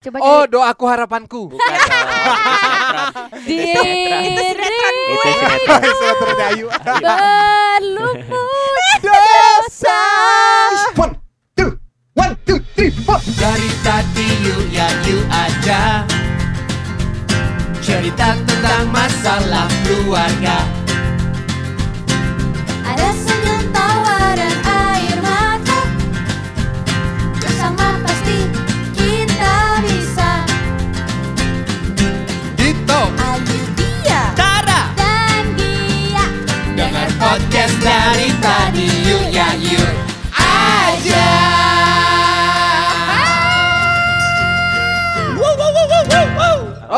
Coba Oh, jadi doaku harapanku. Bukan itu berlumut Dosa. One, two, one, two, three, four. Dari tadi yuk ya yuk aja. Cerita tentang masalah keluarga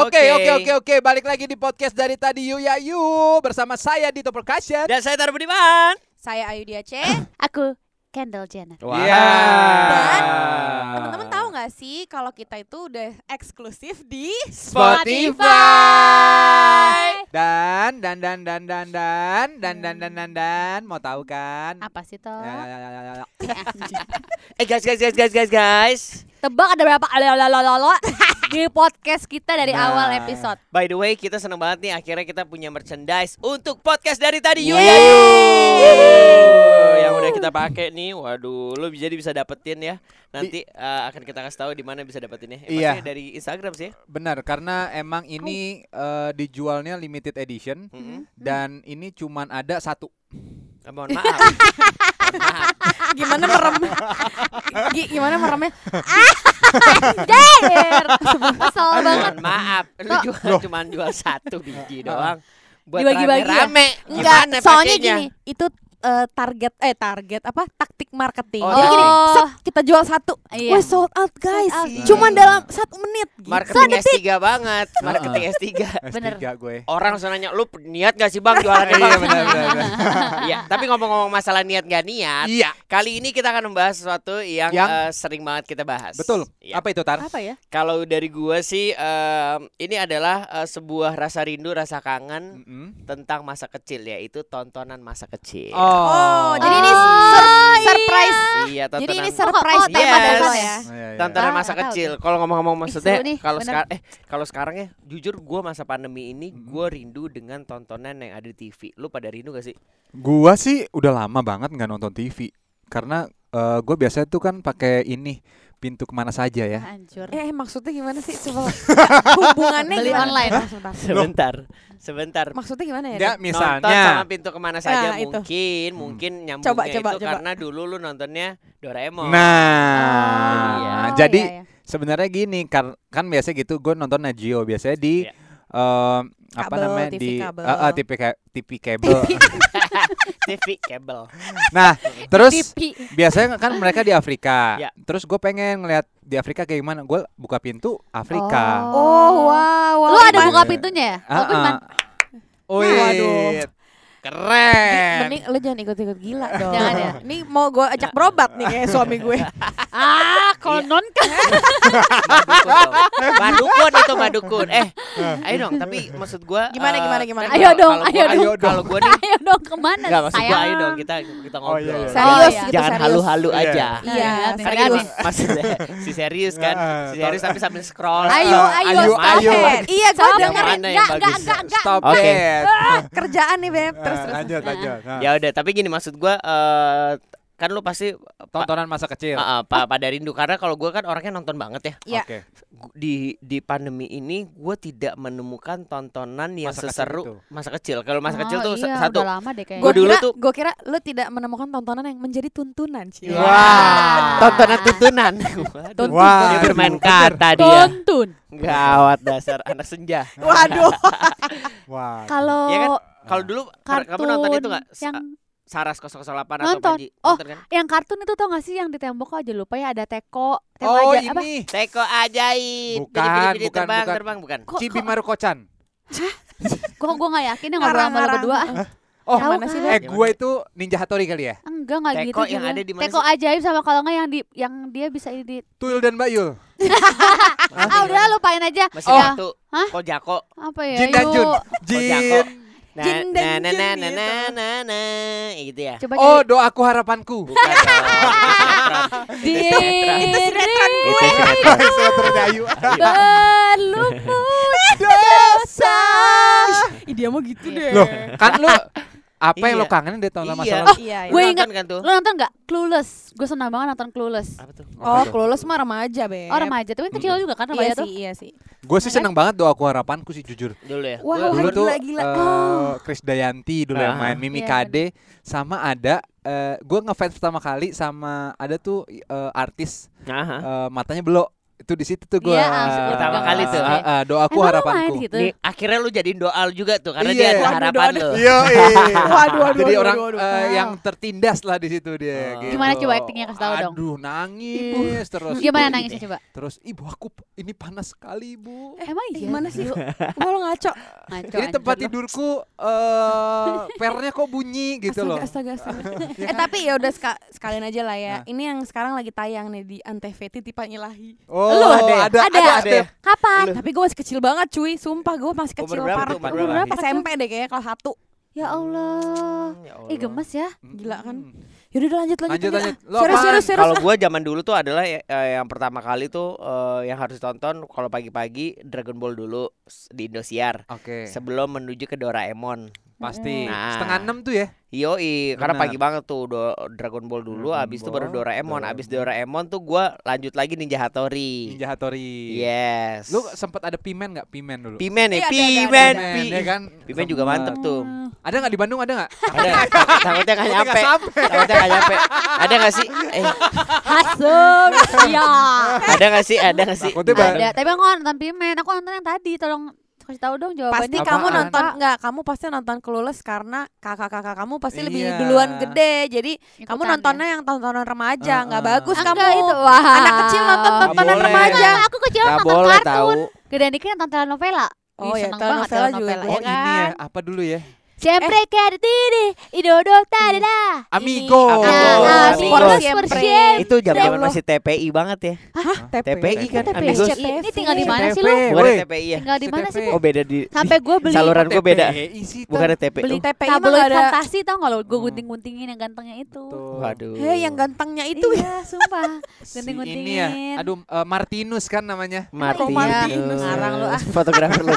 wow. Oke, oke, oke, oke. Balik lagi di podcast dari tadi Yu Ya Yu bersama saya Dito Percussion. Dan saya Taruh Budiman. Saya Ayu Dia C. Aku Kendall Jenner Iya. Dan teman-teman tahu nggak sih kalau kita itu udah eksklusif di Spotify. Dan dan dan dan dan dan dan dan dan dan dan mau tahu kan? Apa sih toh? Ya, ya, ya. Eh guys, guys, guys, guys, guys, guys. Tebak ada berapa lalalala di podcast kita dari Nah. awal episode By the way, kita seneng banget nih akhirnya kita punya merchandise untuk podcast dari tadi. Ya, yuk. Yang udah kita pakai nih. Waduh, lu jadi bisa dapetin ya. Nanti eh, akan kita kasih tahu di mana bisa dapetinnya. Eh, Iya. dari Instagram sih. Benar, karena emang ini eh, dijualnya limited edition Mm-mm. dan ini cuman ada satu. Eh, mohon maaf. gimana merem Gi- gimana meremnya Anjir Kesel banget maaf. Lu jual cuman jual satu biji doang. Buat Dibagi-bagi ya? rame-rame. enggak Gimana soalnya pakainya? gini itu eh, target eh target apa taktik marketing Oh, jadi gini set, kita jual satu Iya. Wah sold out guys out. cuman dalam satu menit gitu. Marketing S3 banget. Marketing S3. Bener. S3 gue. Orang langsung nanya, lu niat gak sih bang jualannya Iya bang? benar benar. Iya, tapi ngomong-ngomong masalah niat gak niat, Iya, kali ini kita akan membahas sesuatu yang, Yang- eh, sering banget kita bahas. betul. Iya. Apa itu Tar? apa ya Kalau dari gua sih, em, ini adalah eh, sebuah rasa rindu, rasa kangen Mm-mm. tentang masa kecil, yaitu tontonan masa kecil. oh jadi ini Oh, sur- surprise Iya, tontonan. jadi ini Oh, surprise oh, tema yes. Dava ya Iya, iya. tontonan Ah, masa kecil. Kalau ngomong-ngomong maksudnya, kalau sekarang eh kalau sekarang ya, jujur gua masa pandemi ini gua rindu dengan tontonan yang ada di TV. Lu pada rindu gak sih? Gua sih udah lama banget nggak nonton TV karena eh, gue biasanya tuh kan pakai ini pintu ke mana saja ya. Hancur eh maksudnya gimana sih coba hubungannya Beli gimana? online. Bentar, sebentar. Sebentar, maksudnya gimana ya Ya Dap? Nonton misalnya sama pintu ke mana saja Ah, itu. mungkin, Hmm. mungkin nyambungnya Coba, coba, itu coba. karena dulu lu nontonnya Doraemon. Nah, Iya. jadi iya, iya. sebenarnya gini kan kan biasa gitu gue nonton Najio biasanya di Iya. apa Kabel, namanya TV di kabel. eh, eh, TV TV kabel. TV kabel. nah, terus TV biasanya kan mereka di Afrika. Ya. Terus gue pengen ngeliat di Afrika kayak gimana. Gue buka pintu Afrika. oh wow, wow Lu ada buka pintunya ya? Iman. ah. Wih, Waduh. Keren. Mending lu jangan ikut-ikut gila dong. Jangan ya. Ini mau gue ajak berobat nih kayak suami gue. Ah, konon kan Madukun itu madukun. Eh, ayo dong. Tapi maksud gua Gimana, eh, gimana, gimana? kan Ayo dong, kalau ayo gua- dong. Kalau gua nih Ayo dong ke mana Enggak maksud gua sayang? ayo dong kita kita Oh, ngobrol. iya, iya. Serius Oh, iya. gitu Jangan serius. halu-halu Iya. aja. Iya, Iya, biar Kan gini, maksudnya si serius kan, si serius tapi sambil scroll. Ayo, ayo, ayo. Iya, gue Enggak, enggak, bagus? enggak, enggak. Stop it. kerjaan nih beb. Terus terus. lanjut, lanjut. Nah, Ya udah, tapi gini maksud gua eh kan lu pasti tontonan masa kecil. Ah, ah, pa- pada rindu karena kalau gua kan orangnya nonton banget ya. Iya. Oke. Gu- Di di pandemi ini gua tidak menemukan tontonan yang Masa kecil seseru itu. masa kecil. Kalau masa Oh, kecil tuh iya, satu. Udah lama deh kayaknya. Gua Gue dulu tuh- gue kira lu tidak menemukan tontonan yang menjadi tuntunan sih. Wah. Tontonan tuntunan. Tuntun. Wah. Dia bermain kata dia. Tontun. Gawat dasar anak senja. Waduh. Wah. Kalau Iya kan? Kalau dulu kartun kamu nonton itu nggak? yang Saras 008 atau Nonton. Panji? Oh. Nonton kan? yang kartun itu tau gak sih yang di tembok aja lupa ya ada teko teko Oh, aja apa ini Teko ajaib. Bukan, Bidi-bidi bukan, terbang, bukan. terbang bukan. kok Cibi kok Maruko-chan. gua gua nggak yakin yang ngobrol sama lo Ngarang-ngarang. berdua Oh, Yang mana sih, eh Beb? gue itu Ninja Hattori kali ya? enggak nggak Teko gitu yang juga. ada di mana teko ajaib sama kalau nggak yang di yang dia bisa di Tuyul dan Bayul. ah udah lupain aja Masih Ya. satu. Hah? Kojako. apa ya Jin dan Jun. Jin. Nah, Jin nah, dan nah, jin nah, nah, gitu. nah, nah, nah, gitu ya. Coba Oh, cari doaku harapanku. Bukan Itu gue sinetron. Sinetron Ayu. berlumut dosa. Ih, dia mau gitu deh. Loh, kan lu apa yang Iya. lo kangenin dari tahun masa Iya. lalu? Iya, iya. Lu Gue ingat kan tuh. Lo nonton gak? Clueless. Gue senang banget nonton Clueless. Apa tuh? Oh, Clueless mah remaja, Beb. Oh remaja, tapi kan kecil juga kan Iya remaja sih, tuh. iya sih. Gue sih seneng banget doaku harapanku sih jujur. Dulu ya. Wah, Gua- dulu tuh gila, gila. eh, Oh. Chris Dayanti dulu yang Ah. main Mimi Iya, Kade sama ada eh gue ngefans pertama kali sama ada tuh eh, artis Aha. eh, matanya belok itu di situ tuh gue Iya, asli. Pertama kali tuh. doaku Emang harapanku main gitu? Nih, akhirnya lu jadiin doa lu juga tuh karena Iya. dia ada harapan lu. Iya, Waduh, waduh, Jadi waduh, orang waduh, eh, Wow. yang tertindas lah di situ dia. Oh. gitu. Gimana coba actingnya, kasih tahu dong. Aduh, nangis terus. Gimana nangisnya coba? Terus ibu aku ini panas sekali, Bu. Emang iya? Gimana sih? Wah, lo ngaco. Ngaco Ini tempat tidurku eh pernya kok bunyi gitu loh. Astaga, astaga, astaga. Ya eh kan? tapi ya udah sekalian aja lah ya. Nah. Ini yang sekarang lagi tayang nih di Antv Titipan Ilahi. Oh, Lu ada ya? ada, Ada. ada, Ada ya? Kapan? Tapi gue masih kecil banget cuy, sumpah gue masih Umur kecil berapa parah. Umur Umur berapa? SMP deh kayaknya kelas 1 Ya Allah. Ya Eh gemes ya. Gila kan? Hmm. Yaudah udah lanjut lanjut. Lanjut, lanjut. Lo Serius serius serius. Kalau gua zaman dulu tuh adalah ya- eh, yang pertama kali tuh eh, yang harus ditonton kalau pagi-pagi Dragon Ball dulu di Indosiar Oke, sebelum menuju ke Doraemon. Pasti. Nah. Setengah enam tuh ya? Yoi, karena pagi banget tuh do- Dragon Ball dulu, Dragon abis itu baru Doraemon, abis Doraemon. Tuh gua lanjut lagi Ninja Hattori. Ninja Hattori. Yes. Lu sempet ada pimen nggak? Pimen dulu. Pimen ya, ada, ada, Pimen, ada, Pi- ya kan? Pimen juga mantep tuh. Ada nggak di Bandung? Ada nggak? Ada, takut- takutnya nggak nyampe. Takutnya nggak nyampe. Ada nggak sih? Eh, Hasem. Ya. ada nggak sih? Ada nggak sih? Ada, tapi aku nggak nonton Pimen. Aku nonton yang tadi. Tolong kasih tahu dong Pasti jawabannya. kamu Apaan? nonton enggak? Kamu pasti nonton Clueless karena kakak-kakak kamu pasti lebih Iya. duluan gede. Jadi Ikutan kamu ya. nontonnya yang tontonan remaja, nggak Ah, ah. bagus Enggak, kamu. itu. Wah. Anak kecil nonton Nggak tontonan boleh. remaja. Enggak, aku kecil Nggak nonton boleh kartun. tahu. Gedean dikit nonton telenovela. Oh Ih, ya, telenovela banget juga Oh ya kan? ini ya, apa dulu ya? Siempre que tiri, idodo tadada. Amigo. Amigo. Ah, Amigo. por Siempre. siempre. Itu zaman Allah. masih TPI banget ya. TPI kan, TPI. Amigos. Ini tinggal di mana sih lu? Bukan. TPI ya. Tinggal di mana sih, Bu? Oh beda di Sampai gue beli saluran gue beda. TPI sih, Bukan ada TPI. Beli Oh, TPI mah ada. fantasi tau gak lo? Gue gunting-guntingin yang gantengnya itu. Tuh. Waduh. Hei, yang gantengnya itu ya. Iya, sumpah. Gunting-guntingin. ini ya. Aduh, eh, Martinus kan namanya. Martinus. Martinus. Ngarang lu, ah. Fotografer lu.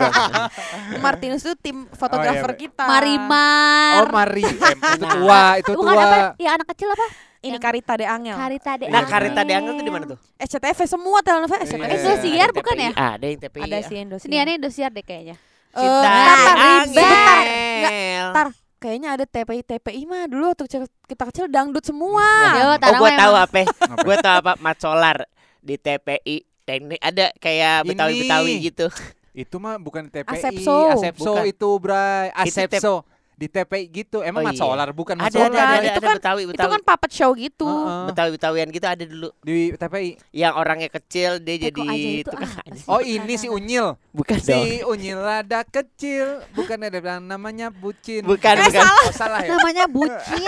Martinus itu tim fotografer kita. Marimar. Oh, Mari. Eh, itu tua, itu Bukan apa? tua. Ya anak kecil apa? Ini Karita de Angel. Karita de Nah, Karita de Angel tuh di mana tuh? SCTV semua telenovela Iya. SCTV. Indosiar bukan ya? Ada yang TPI. Ada ya. sih Indosiar. Seniannya Indosiar deh kayaknya. Eh, Cinta Angel. bentar. Nggak, Tar, kayaknya ada TPI TPI mah dulu waktu kita kecil dangdut semua. Yo, Oh, Tarang gue emang. tahu apa. Gue tahu apa Mat Solar di TPI. Teknik ada kayak Ini. Betawi-Betawi gitu. Itu mah bukan TPI, Asepso. Asepso Bukan. itu, Bray. Itu Asepso. Di TPI gitu. Emang Oh, iya. Solar bukan Ada, ada, Solar. ada, Kan, ada, itu ada kan- Betawi, Itu Betawi. kan puppet show gitu. Heeh. Betawi-Betawian gitu ada dulu. Di TPI. Yang orangnya kecil dia Eh, jadi itu tukang sih? Oh, ini si Unyil. Bukan dong. Si Unyil rada kecil, bukan ada yang namanya bucin. Bukan, Eh, bukan. Oh, salah ya. Namanya bucin.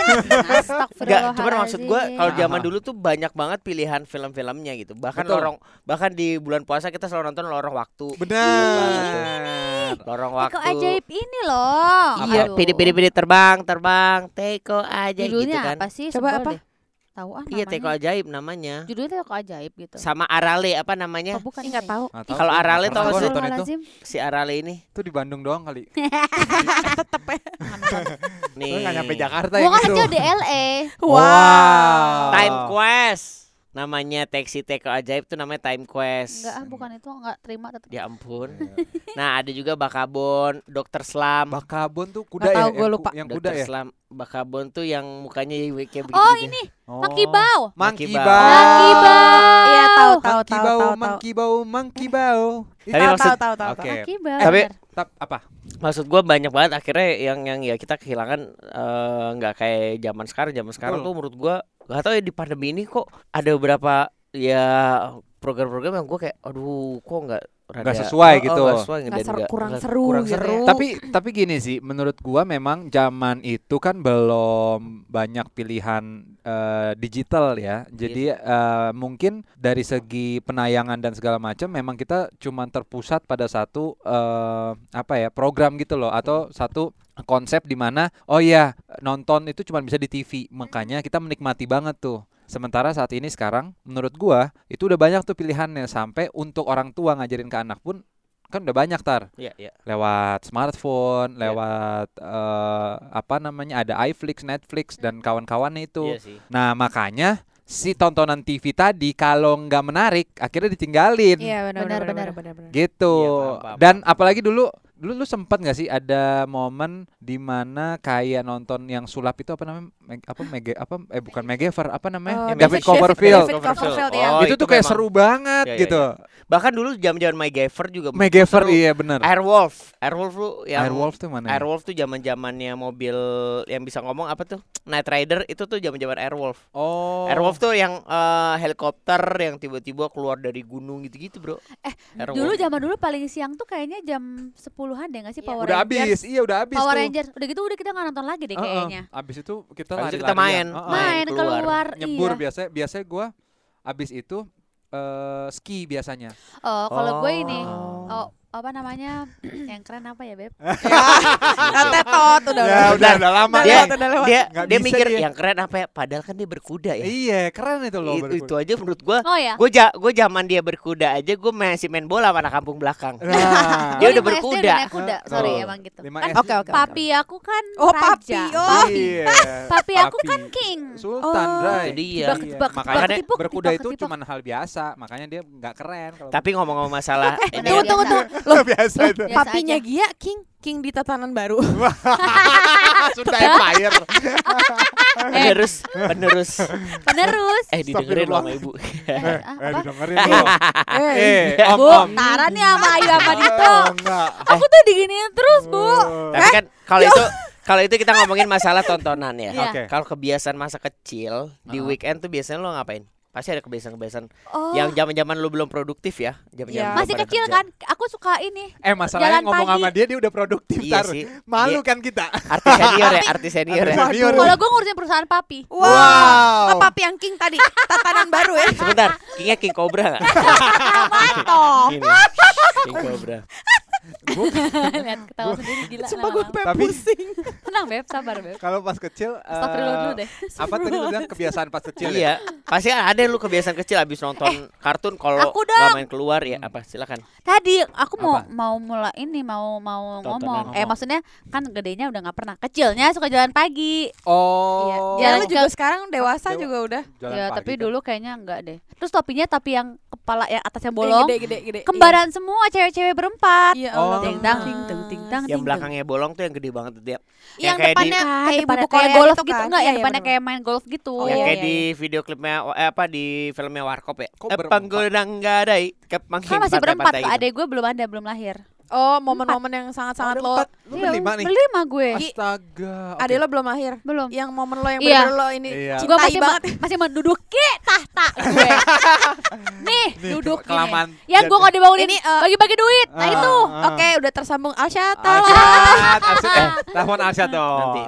Enggak, cuman maksud gua kalau zaman dulu tuh banyak banget pilihan film-filmnya gitu. Bahkan Betul. lorong bahkan di bulan puasa kita selalu nonton lorong waktu. Benar. Lorong waktu. kok ajaib ini loh. Iya, pidi-pidi terbang, terbang, teko aja gitu Judulnya kan. apa sih? Coba apa? deh. Tahu ah Iya, teko ajaib namanya. Judulnya teko ajaib gitu. Sama Arale apa namanya? Oh, bukan. Enggak tahu. Nggak tahu. Kalau Arale gua sih? itu. Si Arale ini. Itu di Bandung doang kali. Tetep ya. Nih. Lu nggak nyampe Jakarta Gua ya kan gitu. kecil di LA. Wow. Time Quest. Namanya Taxi Teko Ajaib tuh namanya Time Quest. Enggak, ah, bukan itu enggak terima tetap. Ya ampun. nah, ada juga Bakabon, Dokter Slam. Bakabon tuh kuda Nggak ya? tahu, gua yang lupa. ku- Yang kuda Dokter ya? Slam Bakabon tuh yang mukanya kayak begitu. Oh, ini Oh. Monkey Bow. Monkey Monkey Bow. Bow. Monkey Bow. Iya tahu tahu tahu tahu. Monkey Bow, Monkey Bow. Tapi Tahu maksud- tahu tahu tahu. Oke. Monkey Bow. Tapi-. Tap apa? Maksud gua banyak banget akhirnya yang yang ya kita kehilangan eh, nggak kayak zaman sekarang. Zaman sekarang Betul. tuh menurut gua nggak tahu ya di pandemi ini kok ada beberapa ya program-program yang gua kayak aduh kok nggak rada- sesuai oh, oh, gitu. nggak sesuai Nggak dan seru- nggak- kurang seru kurang gitu ya. seru. Tapi tapi gini sih, menurut gua memang zaman itu kan belum banyak pilihan eh, digital ya. Jadi eh, mungkin dari segi penayangan dan segala macam memang kita cuma terpusat pada satu eh, apa ya program gitu loh atau satu konsep di mana oh ya nonton itu cuma bisa di TV. Makanya kita menikmati banget tuh. Sementara saat ini sekarang menurut gua itu udah banyak tuh pilihannya sampai untuk orang tua ngajarin ke anak pun kan udah banyak tar Iya, iya. lewat smartphone, Iya. lewat eh, apa namanya ada iFlix, Netflix dan kawan-kawannya itu. Iya sih. Nah makanya si tontonan TV tadi kalau nggak menarik akhirnya ditinggalin, Iya benar Benar, benar benar. gitu. Iya, paham, paham, dan apalagi dulu dulu lu sempat nggak sih ada momen di mana kayak nonton yang sulap itu apa namanya Meg- apa mega apa eh bukan Megaver apa namanya Oh, David David- Copperfield. David Copperfield ya. Oh, itu, tuh kayak memang. seru banget Iya, iya, gitu. Bahkan dulu zaman-zaman MacGyver juga Megaver iya benar. Airwolf. Airwolf tuh yang Airwolf tuh mana? ya? Airwolf tuh zaman-zamannya mobil yang bisa ngomong apa tuh? Night Rider itu tuh zaman-zaman Airwolf. Oh. Airwolf tuh yang eh, helikopter yang tiba-tiba keluar dari gunung gitu-gitu, Bro. Eh, Airwolf. Dulu zaman dulu paling siang tuh kayaknya jam 10-an deh nggak sih Iya. Power udah Rangers. habis, iya udah habis Power tuh. Rangers. Udah gitu udah kita nggak nonton lagi deh Heeh. kayaknya. Abis itu kita lari kita main. Main keluar. keluar, Nyebur iya. biasa biasanya gua abis itu eh ski biasanya. Oh, kalau gue ini Oh. Oh apa namanya yang keren apa ya beb? Tetot udah ya udah udah lama Dia, lewat, udah lewat. dia, Nggak dia mikir dia. yang keren apa ya? Padahal kan dia berkuda ya. Iya, keren itu loh. itu, berkuda. itu aja menurut gua Oh ya. gue ja, gue zaman dia berkuda aja gue masih main bola sama anak kampung belakang Nah, Dia Oh, udah 5 SD berkuda. naik kuda. Sorry Tuh. emang gitu. Kan. Oke, oke. papi aku kan Oh, raja. papi. Oh. Iya. Papi aku kan king. Sultan, Oh, itu dia. Iya, makanya berkuda itu cuma hal biasa, makanya dia nggak keren kalau tapi ngomong-ngomong masalah ini Tunggu, tunggu. Loh, biasa itu. Biasa Papinya aja. Gia King King di tatanan baru. Sudah Empire. penerus penerus Penerus. eh didengerin loh sama ibu Eh, Eh, apa? didengerin loh. Eh, om, Bu, om. Tara nih sama Ayu sama Dito. Oh, enggak. Aku tuh diginiin terus, Bu. tapi kan kalau itu kalau itu kita ngomongin masalah tontonan ya Iya. Oke. kalau kebiasaan masa kecil di weekend tuh biasanya lo ngapain pasti ada kebiasaan-kebiasaan Oh, yang zaman-zaman lu belum produktif ya zaman-zaman Iya. lu masih kecil kerja. kan? Aku suka ini. Eh masalahnya Jalan ngomong pagi. sama dia dia udah produktif iya Tar. sih Malu Dia kan kita. artis senior ya artis senior ya. Kalau gue ngurusin perusahaan papi. Wow. Wow. Oh, papi yang King tadi tatanan baru ya. sebentar kingnya king cobra nggak Mantap. Ini, king cobra Lihat ketawa sendiri gila. Sumpah gue pengen Tapi- pusing. Tenang, Beb, sabar, Beb. Kalau pas kecil eh, Astagfirullah dulu deh. Apa tadi lu bilang kebiasaan pas kecil ya? Iya, pasti ada lu kebiasaan kecil abis nonton kartun kalau nggak main keluar ya apa silakan. Tadi aku mau Apa? mau mulai ini mau mau Tontonan ngomong. Eh ngomong. maksudnya kan gedenya udah nggak pernah. Kecilnya suka jalan pagi. Oh. Iya. Ya lu juga sekarang dewasa Dewa- juga udah. Jalan ya, pagi tapi kan. dulu kayaknya enggak deh. Terus topinya tapi yang kepala yang atasnya Eh, bolong. Gede gede gede. Kembaran semua cewek-cewek berempat. Iya Oh. Allah. Ting tang ting ting ting tang. Yang belakangnya bolong tuh yang gede banget tuh dia. Yang kayak di- depannya Kan, kayak ibu Korea kayak golf gitu gitu, enggak Iya, yang iya, depannya kayak main golf gitu. Oh, yang iya, kayak iya, di video klipnya eh, apa di filmnya Warkop ya. Eh? Panggudang gadai kepang Kan masih berempat ke adek gue belum ada belum lahir. Oh, momen-momen yang sangat-sangat lo. Empat. Lu Iya, berlima nih. Berlima gue. Astaga. Adek lo belum lahir. Belum. Yang momen lo yang Iya. bener lo ini Iya. Gue masih banget. ma- masih menduduki tahta gue. Nih, duduk gini. kelamaan. Yang gue nggak dibangunin Ini, eh, bagi-bagi duit. Nah Ah, itu. ah. Oke, udah tersambung Alsyata. Arsyad, Arsyad, eh, telepon Arsyad dong. Nanti.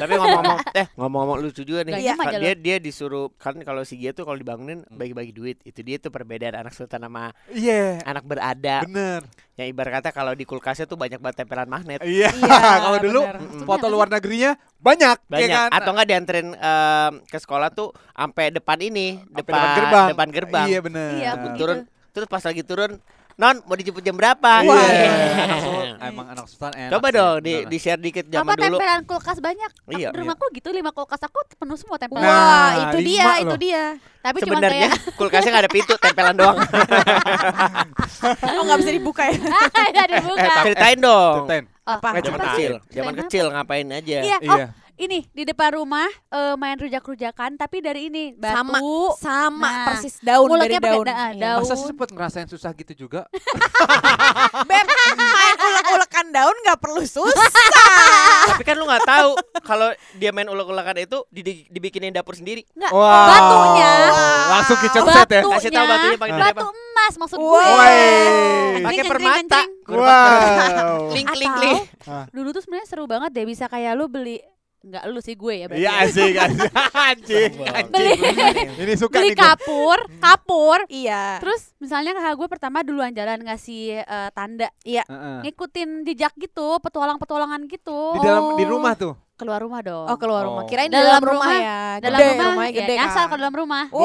Tapi ngomong-ngomong eh ngomong-ngomong lucu juga nih. Iya. Dia dia disuruh kan kalau si Gia tuh kalau dibangunin bagi-bagi duit. Itu dia tuh perbedaan anak sultan sama Iya, anak berada. bener. Yang ibarat kata kalau di kulkasnya tuh banyak banget tempelan magnet. Iya, Iya, kalau dulu bener. Foto luar negerinya banyak, ya banyak kan? atau enggak dianterin em, ke sekolah tuh sampai depan ini depan depan gerbang. depan gerbang. Iya bener. Iya, turun terus pas lagi turun non mau dijemput jam berapa Iya. Wah. Anak sul- emang anak sultan enak. coba sih, dong di di share dikit Apa zaman dulu tempelan kulkas banyak? Aku Iya, di rumahku gitu lima kulkas aku penuh semua tempelan. Nah, Wah, itu lima dia, loh. itu dia. Tapi cuma sebenarnya kayak kulkasnya nggak ada pintu tempelan doang Oh, nggak bisa dibuka ya. ada dibuka. Eh, tapi- ceritain dong Ceritain. Oh, Apa? zaman apa kecil zaman kecil ngapain aja Iya, oh Iya. Ini di depan rumah eh, main rujak-rujakan tapi dari ini Sama, batu. sama Nah, persis daun dari pakai daun. da- Iya. daun. Masa sih sempet ngerasain susah gitu juga? Beb, main ulek-ulekan daun nggak perlu susah. tapi kan lu nggak tahu kalau dia main ulek-ulekan itu di- di- dibikinin dapur sendiri Enggak, Wow. batunya. Langsung kicet set ya. Batunya, Kasih tahu batunya pakai batu emas maksud gue. Woi. kayak Cering, permata. Wow. Kling Atau kling kling. dulu tuh sebenarnya seru banget deh bisa kayak lu beli nggak lu sih gue ya berarti. Iya asik asik. Anjing. Beli Ini suka beli nih kapur, kapur. Iya. Terus misalnya kakak gue pertama duluan jalan ngasih eh, tanda Heeh. ngikutin jejak gitu, petualang-petualangan gitu. Di dalam di rumah tuh. keluar rumah dong. Oh keluar rumah. Oh. Kirain Dalam dalam, rumah, rumah- ya. dalam Gede, rumah, rumahnya ya, gede nyasar kan. ke dalam rumah. Wow.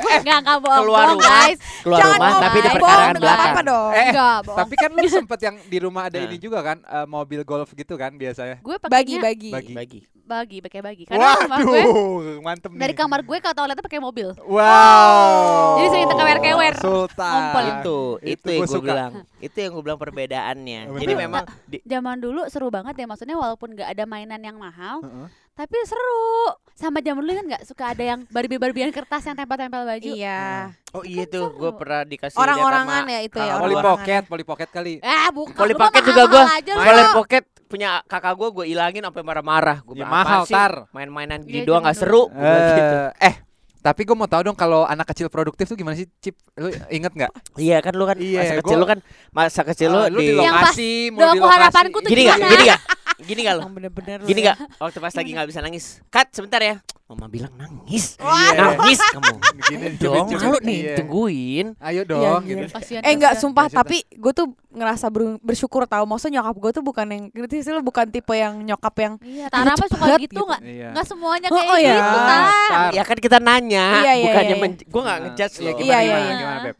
Enggak, enggak bohong, Keluar rumah. guys. Keluar Jangan rumah tapi di perkarangan belakang. apa-apa dong. Eh, Enggak. Tapi kan lu sempet yang di rumah ada Nah. ini juga kan, eh, mobil golf gitu kan biasanya. gue Bagi bagi. Bagi. Bagi. bagi, pakai bagi. Karena rumah gue Waduh, mantep nih. dari kamar gue ke toiletnya pakai mobil. Wow. Jadi sering kewer-kewer. Sultan. Ngumpul. Itu, itu, Itu yang gue bilang. Itu yang gue bilang perbedaannya. Jadi memang di, Zaman dulu seru banget ya, maksudnya walaupun nggak ada mainan yang mahal, Heeh. Tapi seru. Sama zaman dulu kan nggak suka ada yang barbie-barbian kertas yang tempel-tempel baju. Iya. Oh iya Kan tuh, gue pernah dikasih Orang-orangan sama ya itu ya. gua. orang-orangan. Pocket, Polly Pocket kali. Eh, bukan. Mah Pocket juga gua. lu. Polly Pocket punya kakak gue, gue ilangin sampai marah-marah. Gue Ya, mahal, Tar. Main-mainan Iya, gini doang zaman gak seru. Gua bilang gitu. Eh, eh, tapi gue mau tahu dong kalau anak kecil produktif tuh gimana sih, Cip? Lu inget nggak? Iya kan lu kan Iya, masa gua- kecil lu kan masa kecil lu Ah, lu di di Yang pas lokasi, mau doaku di lokasi. harapanku tuh gini gak? Gini gak? Gini gak? Yang bener-bener Gini ya. gak? Waktu pas lagi gak bisa nangis Cut sebentar ya Mama bilang nangis. Nangis kamu Begini Dong malu nih Iya. Tungguin Ayo Iya, dong iya. gitu. Eh enggak sumpah tapi gue tuh ngerasa ber- bersyukur tau Maksudnya nyokap gue tuh bukan yang Ngerti sih lu bukan tipe yang nyokap yang Iya, Tara mah suka gitu gitu. nggak? Iya. Nggak semuanya Oh, kayak oh gitu, Tar. Tar. Ya kan kita nanya Iya, iya, Bukannya iya, Gue gak Nah, ngejudge Iya, loh gimana, Iya, iya, gimana, iya.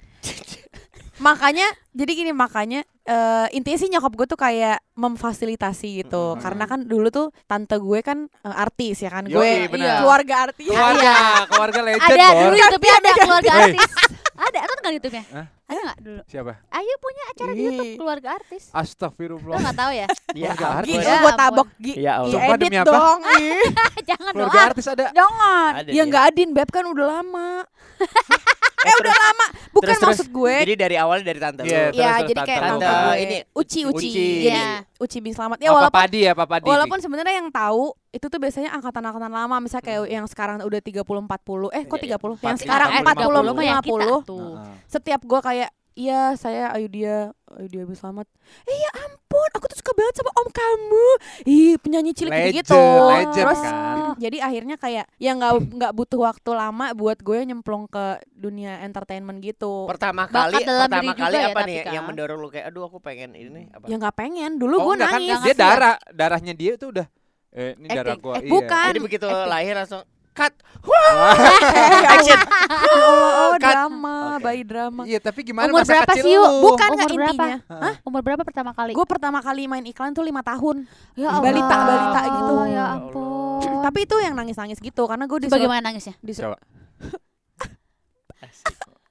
Makanya Jadi gini makanya eh, Intinya sih nyokap gue tuh kayak Memfasilitasi gitu Mm-mm. Karena kan dulu tuh Tante gue kan eh, artis ya kan Yoi, Gue benar. keluarga artis Keluarga, keluarga legend, Ada dulu YouTube-nya ada keluarga artis. Ada, ada nggak YouTube-nya? Hah? Ada nggak dulu? Siapa? Ayo punya acara di. YouTube keluarga artis. Lo Astagfirullah. nggak tahu ya? Ya. Gi, artis. lu Ya gue tabok Gi Ya Allah. Edit demi apa? dong. Jangan Keluarga doang. artis ada. Jangan Ada Ya dia. enggak Adin Beb kan udah lama Eh udah lama Bukan Terus, maksud gue Jadi dari awalnya dari tante lu Iya, Ya terus, terus, jadi kayak tante tante Ini, Uci Uci Uci. Iya Uci bin Selamat Ya walaupun Papa Adi ya, Papa Adi. Walaupun sebenarnya yang tahu itu tuh biasanya angkatan-angkatan lama misalnya kayak yang sekarang udah 30 40 eh kok Iya, iya. 30 yang sekarang eh, 40 mah yang kita 50 tuh. Heeh. setiap gua kayak iya saya Ayu dia Ayu dia Selamat. Eh ya ampun aku tuh suka banget sama om kamu. Ih penyanyi cilik Legend, gitu. legend terus kan. jadi akhirnya kayak ya nggak nggak butuh waktu lama buat gue nyemplung ke dunia entertainment gitu. Pertama Bakat kali dalam Pertama diri kali juga ya, apa tapi nih kan. Yang mendorong lu kayak Aduh aku pengen ini nih apa? Ya nggak pengen dulu Oh, gue kan, nangis. Dia darah, darahnya dia itu udah eh ini darah Acting. gua. Eh, iya. bukan. Jadi begitu acting. lahir langsung Cut action oh, Cut. drama Oke. bayi drama Iya, tapi gimana Umur masa berapa kecil sih, Yu? lu? bukan Umur nggak berapa? intinya Hah? Umur berapa pertama kali? gue pertama kali main iklan tuh lima tahun ya balita, balita gitu. Oh, ya Ya ampun. tapi itu yang nangis nangis gitu karena gue disuruh bagaimana nangisnya? disuruh Coba.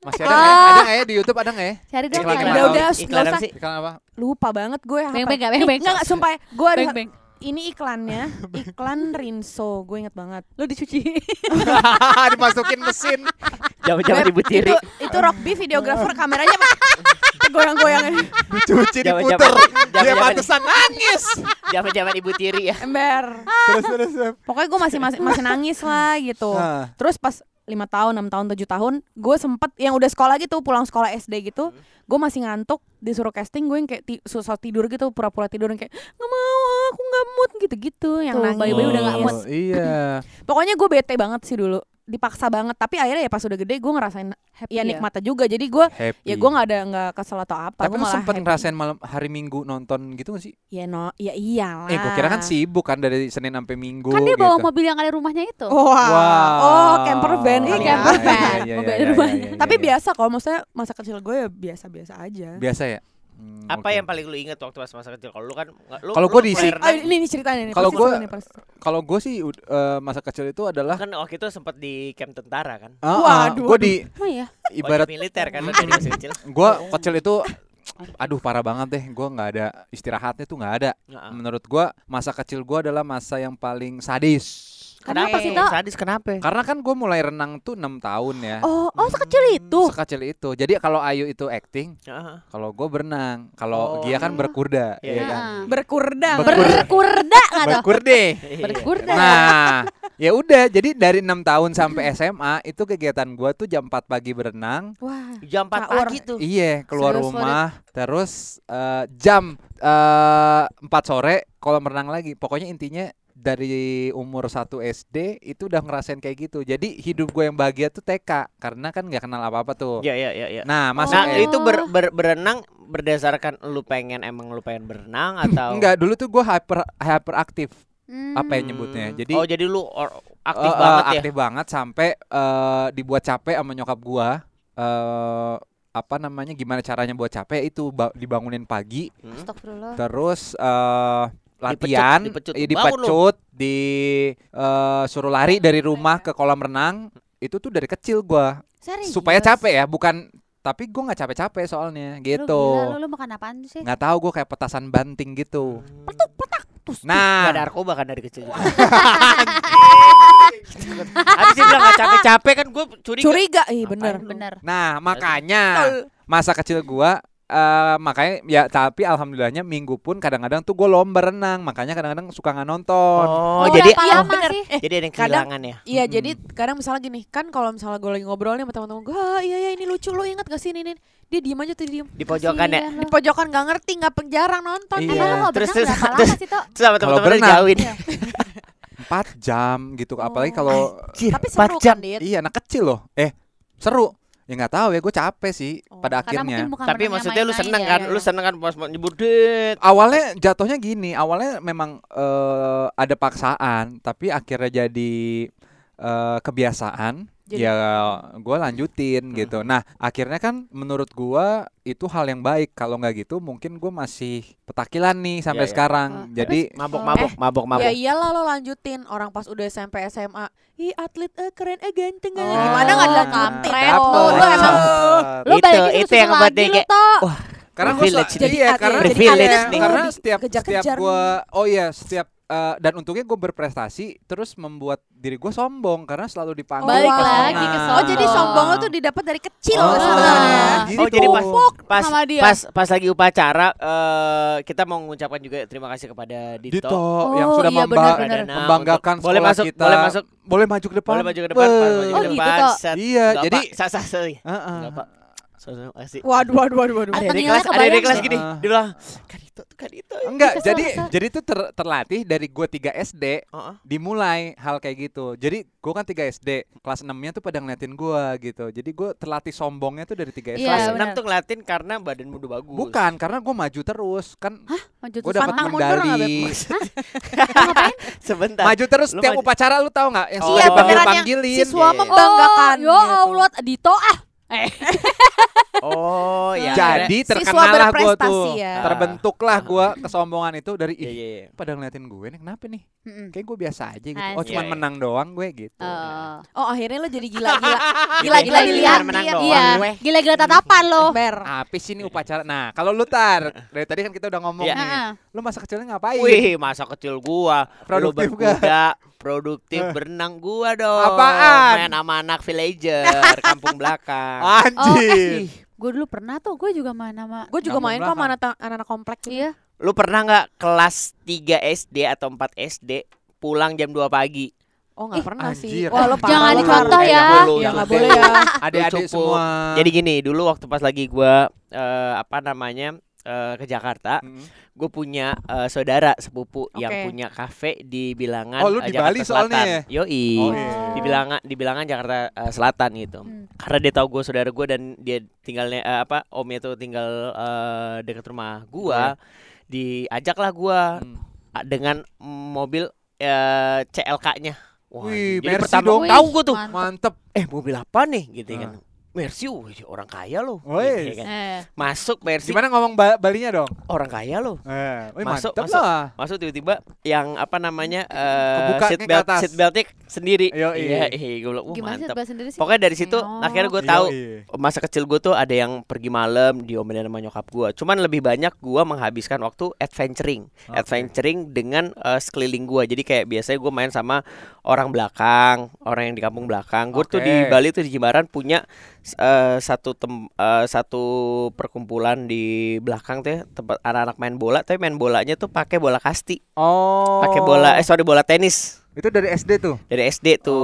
Masih ada nggak ya? Ada nggak ya di YouTube ada nggak ya? Cari dong. Iklan udah Iklan apa usah sih? Iklan apa? lupa banget gue Beng, nggak nggak sumpah gue ada Beng, beng. Ini iklannya iklan Rinso gue inget banget Lu dicuci. Dimasukin mesin. Jaman-jaman Beb, ibu tiri itu, itu rock B videografer kameranya goyang-goyang Dicuci Jaman-jaman diputer. Dia pantesan nangis. Jaman-jaman ibu tiri ya ember Terus terus. terus. pokoknya gue masih masih masih nangis lah gitu Ah. terus pas lima tahun enam tahun tujuh tahun gue sempet yang udah sekolah gitu pulang sekolah SD gitu gue masih ngantuk disuruh casting gue yang kayak ti- susah tidur gitu pura-pura tidur yang kayak nggak mau aku nggak mood gitu-gitu yang Tuh, nangis bayi-bayi udah nggak mood. Oh, Iya. pokoknya gue bete banget sih dulu dipaksa banget tapi akhirnya ya pas udah gede gue ngerasain Happy ya ya? nikmatnya juga jadi gue ya gue nggak ada nggak kesel atau apa Tapi lu malah sempet happy. ngerasain malam hari Minggu nonton gitu gak sih? ya no ya iyalah Eh, gue kira kan sibuk kan dari Senin sampai Minggu Kan dia gitu. bawa mobil yang ada rumahnya itu. Wow. Wow. Oh, camper van Iya, kali ya. camper van. Iya, Mobil iya, iya, rumah. iya, iya, Tapi biasa kalau maksudnya masa kecil gue ya biasa-biasa aja. biasa ya. Hmm, Apa oke. yang paling lu inget waktu pas masa kecil Kalau lu kan lu- Kalau lu gua di mulai si- Oh, ini nih ceritanya nih. Kalau gue-. Kalau gue sih ud- eh, masa kecil itu adalah Kan waktu itu sempat di camp tentara kan Waduh, gue di Oh iya. ibarat Wajib militer kan dari masih kecil gue kecil itu aduh parah banget deh gue nggak ada istirahatnya tuh nggak ada ah. menurut gue masa kecil gue adalah masa yang paling sadis Kenapa sih Tok? Sadis kenapa? Karena kan gue mulai renang tuh enam tahun ya. Oh, oh sekecil itu. Sekecil itu. Jadi kalau Ayu itu acting, Heeh. kalau gue berenang, kalau Oh. Gia kan berkuda, Iya, ya iya. kan. Berkurda. Berkurda nggak tuh? Berkurde. Berkurda. Nah, ya udah. Jadi dari enam tahun sampai SMA itu kegiatan gue tuh jam 4 pagi berenang. Wah. Jam 4 Caur. pagi tuh. Iya, keluar Serius, rumah, terus eh, jam 4 sore kolam renang lagi. Pokoknya intinya dari umur 1 SD itu udah ngerasain kayak gitu. Jadi hidup gue yang bahagia tuh TK karena kan nggak kenal apa-apa tuh. Iya iya iya iya. Nah, masuk Nah, eh, itu ber- ber- berenang berdasarkan lu pengen emang lu pengen berenang atau enggak dulu tuh gue hyper hyperaktif apa ya Hmm. nyebutnya. Jadi Oh, jadi lu or- aktif eh, eh, banget ya. aktif banget sampai eh, dibuat capek sama nyokap gua eh apa namanya gimana caranya buat capek itu ba- dibangunin pagi Hmm. Terus eh latihan dipecut. eh, Bangun lu. dipecut di eh, suruh lari dari rumah ke kolam renang itu tuh dari kecil gua Serius? supaya capek ya bukan tapi gua nggak capek-capek soalnya Lu gitu gila, lu, lu makan apaan sih? nggak tahu gua kayak petasan banting gitu Gak nah ada narkoba kan dari kecil. Habis dia bilang gak capek-capek kan gue curiga. Curiga, ih bener. Bener. Nah, makanya masa kecil gua eh makanya ya tapi alhamdulillahnya minggu pun kadang-kadang tuh gue lomba renang makanya kadang-kadang suka nggak nonton Oh, Oh, jadi iya, bener. sih. jadi ada yang kadang- kehilangan ya. Iya, Mm-mm. jadi kadang misalnya gini, kan kalau misalnya gue lagi ngobrol nih sama teman-teman gue, ah, iya iya ini lucu lo ingat gak sih ini, ini? Dia diem aja tuh diem. Di pojokan ya. Di pojokan gak ngerti, gak jarang nonton. Iya. Emang kalau Terus- terus- terus- lama sih, Tok? Terus sama Kalau teman-teman jauhin. empat jam gitu apalagi kalau Tapi seru kan, Dit? iya anak kecil loh eh seru ya nggak tahu ya gue capek sih Oh, pada akhirnya Tapi maksudnya lu seneng ya, kan? ya, Lu ya. seneng kan pas mau nyebut dit. awalnya jatuhnya gini awalnya memang eh, ada paksaan tapi akhirnya jadi eh, kebiasaan Jadi- ya gue lanjutin gitu nah akhirnya kan menurut gua itu hal yang baik kalau nggak gitu mungkin gue masih petakilan nih sampai Iya, iya. sekarang jadi Mabok-mabok, Ya mabok-mabok. iyalah lo lanjutin orang pas udah SMP SMA. Ih atlet eh, keren eh ganteng eh. Oh, Gimana nggak dilanjutin? kampret Tuh, Lo lu emang Lu Itu- itu yang lagi dia kayak. Wah, karena gue Privilege iya karena jadi Privilege atlet nih. lo karena di- setiap setiap gue oh iya setiap eh, dan untungnya gue berprestasi terus membuat diri gue sombong karena selalu dipanggil Balik ke lagi sana. ke Oh jadi Sombong. lo tuh didapat dari kecil Oh, sebenarnya. gitu. Oh, jadi pas pas sama dia. pas pas lagi upacara eh kita mau mengucapkan juga terima kasih kepada Dito. Dito yang Oh, sudah iya, memba- benar-benar. Dana membanggakan untuk- boleh sekolah masuk, kita. boleh masuk, boleh maju ke depan boleh maju ke depan, maju Be- ke Oh, gitu, depan. Set. Iya, jadi sah sah sorry. Waduh waduh waduh waduh. Ada di kelas, ada di kelas gini. Heeh. Dia bilang, Kadito tuh Kadito. ya." enggak Kesel, jadi kesel. jadi itu ter- terlatih dari gue 3 SD Heeh. dimulai hal kayak gitu jadi gue kan 3 SD kelas 6 nya tuh pada ngeliatin gue gitu jadi gue terlatih sombongnya tuh dari 3 SD Iya, Kelas benar. 6 tuh ngeliatin karena badan udah bagus. bukan karena gue maju terus kan Maju gue terus dapat medali? Sebentar. maju terus Lu setiap maju- upacara lu tahu nggak yang Oh. suka Iya dipanggil beneran yang panggilin siswa iya. membanggakan. Oh, ya gitu. Allah, Dito ah. Eh, Oh, ya. jadi terkenal lah gue tuh ya. terbentuklah gue kesombongan itu dari Iya, ih iya, iya. pada ngeliatin gue nih kenapa nih mm-mm. kayak gue biasa aja gitu oh cuman Iya, iya. menang doang gue gitu Oh. Oh akhirnya lo jadi gila-gila. Gila-gila dilihat, Iya, gue. gila-gila tatapan lo. Ber. apa sih ini upacara nah kalau lu tar dari tadi kan kita udah ngomong Iya. nih lu masa kecilnya ngapain Wih, masa kecil gua Produktif Lu produktif berenang gua dong. Apaan? Main sama anak villager, kampung belakang. anjir Gue dulu pernah tuh, gue juga main sama Gue juga main kok sama anak-anak komplek. gitu. Iya. Lu pernah nggak kelas 3 SD atau 4 SD pulang jam 2 pagi? Oh nggak pernah sih. Anjir. Wah lo parah Jangan lo, dicontoh Tar. ya. Eh, Ya nggak boleh ya. adik-adik semua Jadi gini, dulu waktu pas lagi gua eh, apa namanya? Eh, ke Jakarta, Mm. gue punya eh, saudara sepupu yang Oke. punya kafe di bilangan Oh, lu eh, di Jakarta Bali soalnya Selatan. ya? Yoi. Oh, iya. di bilangan di bilangan Jakarta eh, Selatan gitu. Hmm. Karena dia tahu gue saudara gue dan dia tinggalnya eh, apa omnya tuh tinggal eh, dekat rumah gua, diajaklah gua Hmm. ah, dengan mobil eh, CLK-nya. Wah, Wih, jadi Mercy pertama dong. tahu gue tuh. Mantep. mantep Eh, mobil apa nih gitu kan. Mercy wih, orang kaya loh. Woi. Iya kan? Eh, Masuk Mercy Gimana ngomong ba- Balinya dong? orang kaya loh. Eh, Masuk, masuk. lah. Masuk tiba-tiba yang apa namanya eh Kebuka seat belt seat beltnya sendiri. Yoi. Iya, iya, gue bilang, "Wah, gimana mantap. sendiri sih? Pokoknya dari situ Oh. akhirnya gue tahu masa kecil gue tuh ada yang pergi malam diomelin sama nyokap gue. Cuman lebih banyak gue menghabiskan waktu adventuring, Oke. adventuring dengan eh, sekeliling gue. Jadi kayak biasanya gue main sama orang belakang, orang yang di kampung belakang. Gue tuh di. Bali tuh di Jimbaran punya eh, satu tem eh, satu perkumpulan di belakang tuh ya, tempat anak-anak main bola. Tapi main bolanya tuh pakai bola kasti, Oh. pakai bola eh sorry bola tenis Itu dari SD tuh. dari SD tuh.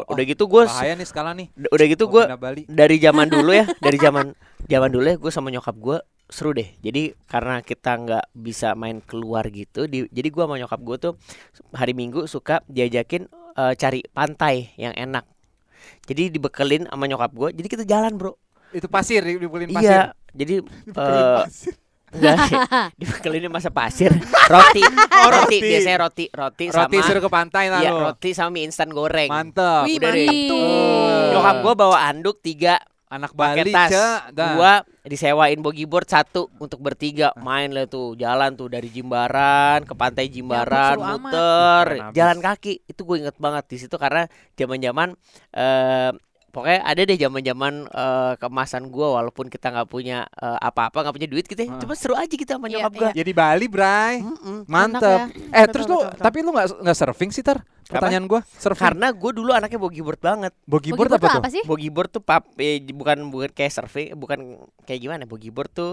Oh, Udah gitu gue Bahaya nih skala nih. udah gitu gue dari zaman dulu ya dari zaman zaman dulu ya gue sama nyokap gue seru deh jadi karena kita nggak bisa main keluar gitu di, jadi gue sama nyokap gue tuh hari minggu suka diajakin eh, cari pantai yang enak jadi dibekelin sama nyokap gue jadi kita jalan bro Itu pasir, di- dibulin pasir. iya jadi eh enggak dibekelinya masa pasir roti Oh, roti roti. biasanya roti roti, Roti sama suruh ke pantai lah iya, roti sama mie instan goreng Mantep. Wih, Udah deh. tuh. Eh. nyokap gue bawa anduk tiga Anak Bali, tas. Dah. gua disewain bogi board satu untuk bertiga main lah tuh jalan tuh dari Jimbaran ke pantai Jimbaran seru amat. muter jalan kaki itu gue inget banget di situ karena zaman zaman eh pokoknya ada deh zaman zaman eh, kemasan gua walaupun kita nggak punya eh, apa-apa nggak punya duit gitu ya Heeh. cuma seru aja kita sama Iya, nyokap gua Ya di Bali, Bray. Mm-mm. Mantep. ya. Eh, Betul, terus lu betul, betul. tapi lu nggak nggak surfing sih, Tar? Pertanyaan gua, surfing. karena gue dulu anaknya bogi board banget Bogi Bogi board board apa tuh apa sih? Bogi board tuh pap eh, bukan bukan kayak surfing, bukan kayak gimana? Bogi board tuh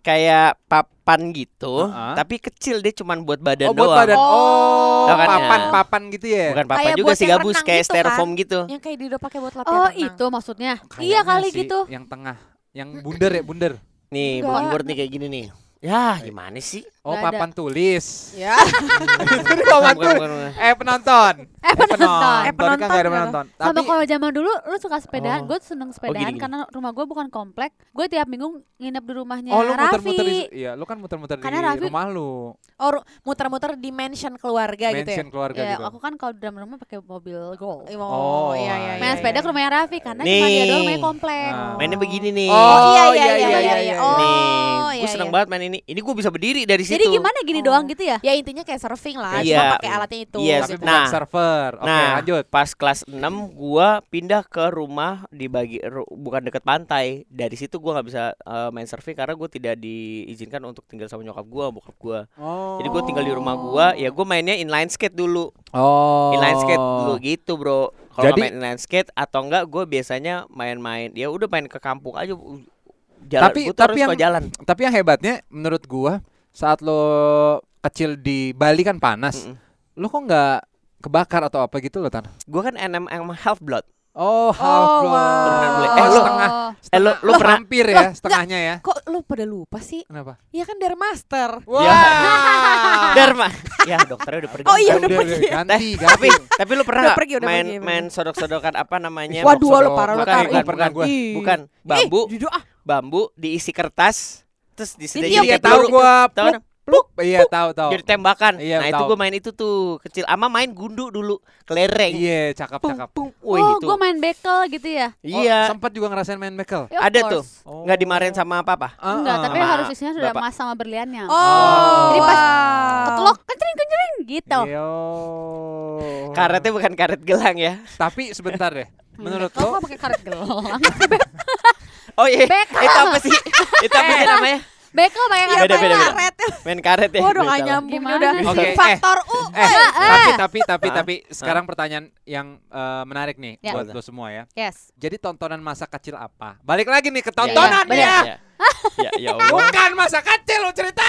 kayak papan gitu, Heeh. tapi kecil dia cuman buat badan Oh, buat doang. badan. Oh, kan ya? papan-papan gitu ya. Bukan papan Kayak juga buat sih gabus kayak gitu styrofoam gitu. Yang kayak dido pakai buat latihan Oh, renang. itu maksudnya. Kayaknya Iya kali sih, gitu. Yang tengah, yang bundar ya, bundar. Nih, Enggak. bogi board nih kayak gini nih. Ya, gimana sih? Oh, Nggak ada. papan tulis. Ya. Itu papan Bukan, tulis. bukan, bukan. Eh, penonton. Eh, penonton. Eh, Penonton kan ada penonton. Sama Tapi kalau zaman dulu lu suka sepedaan, Oh. gue seneng sepedaan gini. karena rumah gue bukan komplek. Gue tiap minggu nginep di rumahnya Oh, lu Raffi. muter-muter di Iya, lu kan muter-muter di Karena Raffi- rumah lu. Oh, ru- muter-muter di mansion keluarga gitu ya. Mansion keluarga Ya, gitu. aku kan kalau di dalam rumah pakai mobil golf. Oh, Oh, iya iya. Main iya, sepeda iya. ke rumahnya Raffi karena cuma dia doang main komplek. Nah. Mainnya begini nih. Oh, Oh, iya iya iya, iya iya, iya. iya. Oh, nih, iya, gue seneng iya. banget main ini. Ini gue bisa berdiri dari situ. Jadi gimana gini Oh. doang gitu ya? Ya intinya kayak surfing lah, Iya. cuma pakai alatnya itu. Yes, Tapi gitu. bukan Nah. server. Oke, nah, lanjut. pas kelas 6 gua pindah ke rumah di bagi ru- bukan dekat pantai. Dari situ gua nggak bisa eh, main surfing karena gue tidak diizinkan untuk tinggal sama nyokap gua, bokap gua. Oh. Jadi gue tinggal di rumah gua, ya gue mainnya inline skate dulu. Oh. Inline skate dulu gitu, Bro. Kalau Jadi- main inline skate atau enggak gue biasanya main-main ya udah main ke kampung aja. Jalan, Tapi- gua tapi yang- jalan. Tapi yang hebatnya menurut gua saat lo kecil di Bali kan panas. Mm-mm. Lo kok nggak kebakar atau apa gitu lo Tan? Gue kan NMM half blood. Oh, half Oh, blood. wow. Turunan bule. Eh, Eh, lu- setengah, Eh lu lu Lo pernah hampir ya, nggak. setengahnya ya. Kok lu pada lupa sih? Kenapa? Iya kan dari master. Wah. Ya. Dharma. ya dokternya udah pergi. Oh iya, Udah, pergi ganti, tapi ganti. tapi lu pernah Udah pergi, udah main pergi, main sodok-sodokan apa namanya? Waduh, lu parah lu bukan, bukan, bambu, Eh, jujur ah. bambu diisi kertas, terus disediain Iya kayak tahu gua. Tahu kan? Pluk. Iya, tahu tahu. Jadi tembakan. Iya, nah itu tahu. gue main itu tuh kecil. Ama main gundu dulu, kelereng. Iya, cakep Pung, cakep. pung. Wih oh, itu. gue main bekel gitu ya? Iya. Oh, sempat juga ngerasain main bekel. Ya, Ada tuh. Oh. Nggak dimarahin sama papa. Enggak, Ah, tapi Sama harus isinya sudah emas sama berliannya. Oh. Jadi pas wow. Ketelok kencering kencering gitu. Iya. Karetnya bukan karet gelang ya. Tapi sebentar deh. Menurut Kalau lo kok pakai karet gelang. Oh iya. Bekel. Itu apa sih? itu apa sih namanya? bekel pakai Beda, karet beda, beda. Karet. Main karet ya. Waduh Gue gak tahu. nyambung Gimana udah. sih? Oke, eh. Faktor U. Eh, Eh, tapi tapi tapi Hah? tapi sekarang pertanyaan yang eh, menarik nih Ya. buat lo semua ya. Yes. Jadi tontonan masa kecil apa? Balik lagi nih ke tontonan Iya, ya. Ya, ya, ya Allah. Bukan masa kecil lo ceritain.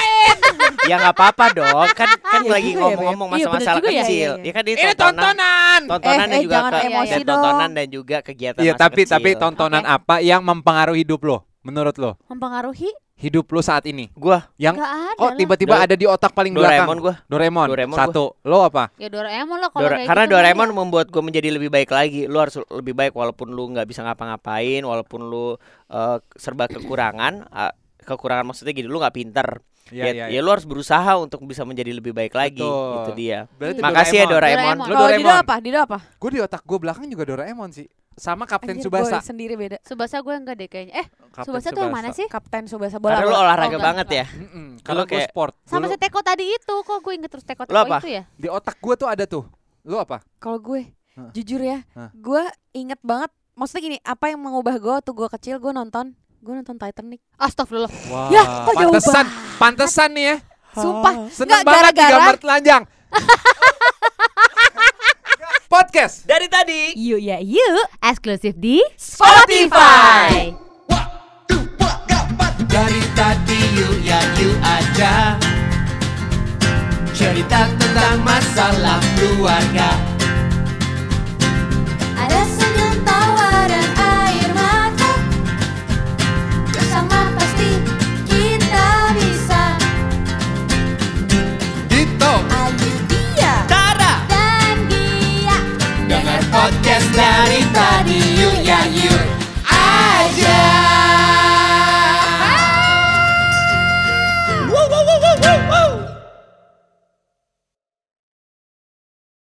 Ya nggak apa-apa dong. Kan kan Iya lagi ya, ngomong-ngomong Beb. Iya, masa-masa ya. kecil. Iya, iya. Ya kan ini Ini tontonan. tontonan. Tontonan Eh, dan eh, juga jangan ke, dan tontonan dan juga kegiatan Iya, masa tapi kecil. tapi tontonan Oke. apa yang mempengaruhi hidup lo? Menurut lo? Mempengaruhi? Hidup lo saat ini. gua Yang kok tiba-tiba Do- ada di otak paling Doraemon belakang? gua. Doraemon. Doraemon Satu. Lo apa? Ya Doraemon lah kalau Dora- kayak karena gitu Doraemon ya. membuat gue menjadi lebih baik lagi. Lu harus lebih baik walaupun lu nggak bisa ngapa-ngapain, walaupun lu eh, serba kekurangan. eh, kekurangan maksudnya gini, lu nggak pinter. Iya, ya, iya, ya lu harus berusaha untuk bisa menjadi lebih baik lagi. Betul. Itu dia. Berarti Makasih ya Doraemon. Doraemon. Lo Kalau Dido Doraemon. apa? Dido apa? Gue di otak gue belakang juga Doraemon sih. sama Kapten Anjir, Subasa. sendiri beda. Subasa gue enggak deh kayaknya. Eh, Kapten Subasa tuh yang mana sih? Kapten Subasa bola. Karena lu olahraga Oh, enggak, banget ya. Mm-mm, Lu Kalau gue kayak- sport. Sama si Teko tadi itu, kok gue inget terus Teko Lu Teko apa? itu ya? di otak gue tuh ada tuh. Lu apa? Kalau gue, Hah. jujur ya, Hah. gue inget banget. Maksudnya gini, apa yang mengubah gue waktu gue kecil, gue nonton, gue nonton Titanic. Astagfirullah. Wah, Ya, kok jauh pantesan, pantesan nih ya. Sumpah, Seneng Nggak, banget di gara-gara- gambar telanjang. Podcast. Dari tadi Yuk ya yuk, eksklusif di Spotify. Dari tadi yuk ya yuk aja Cerita tentang masalah keluarga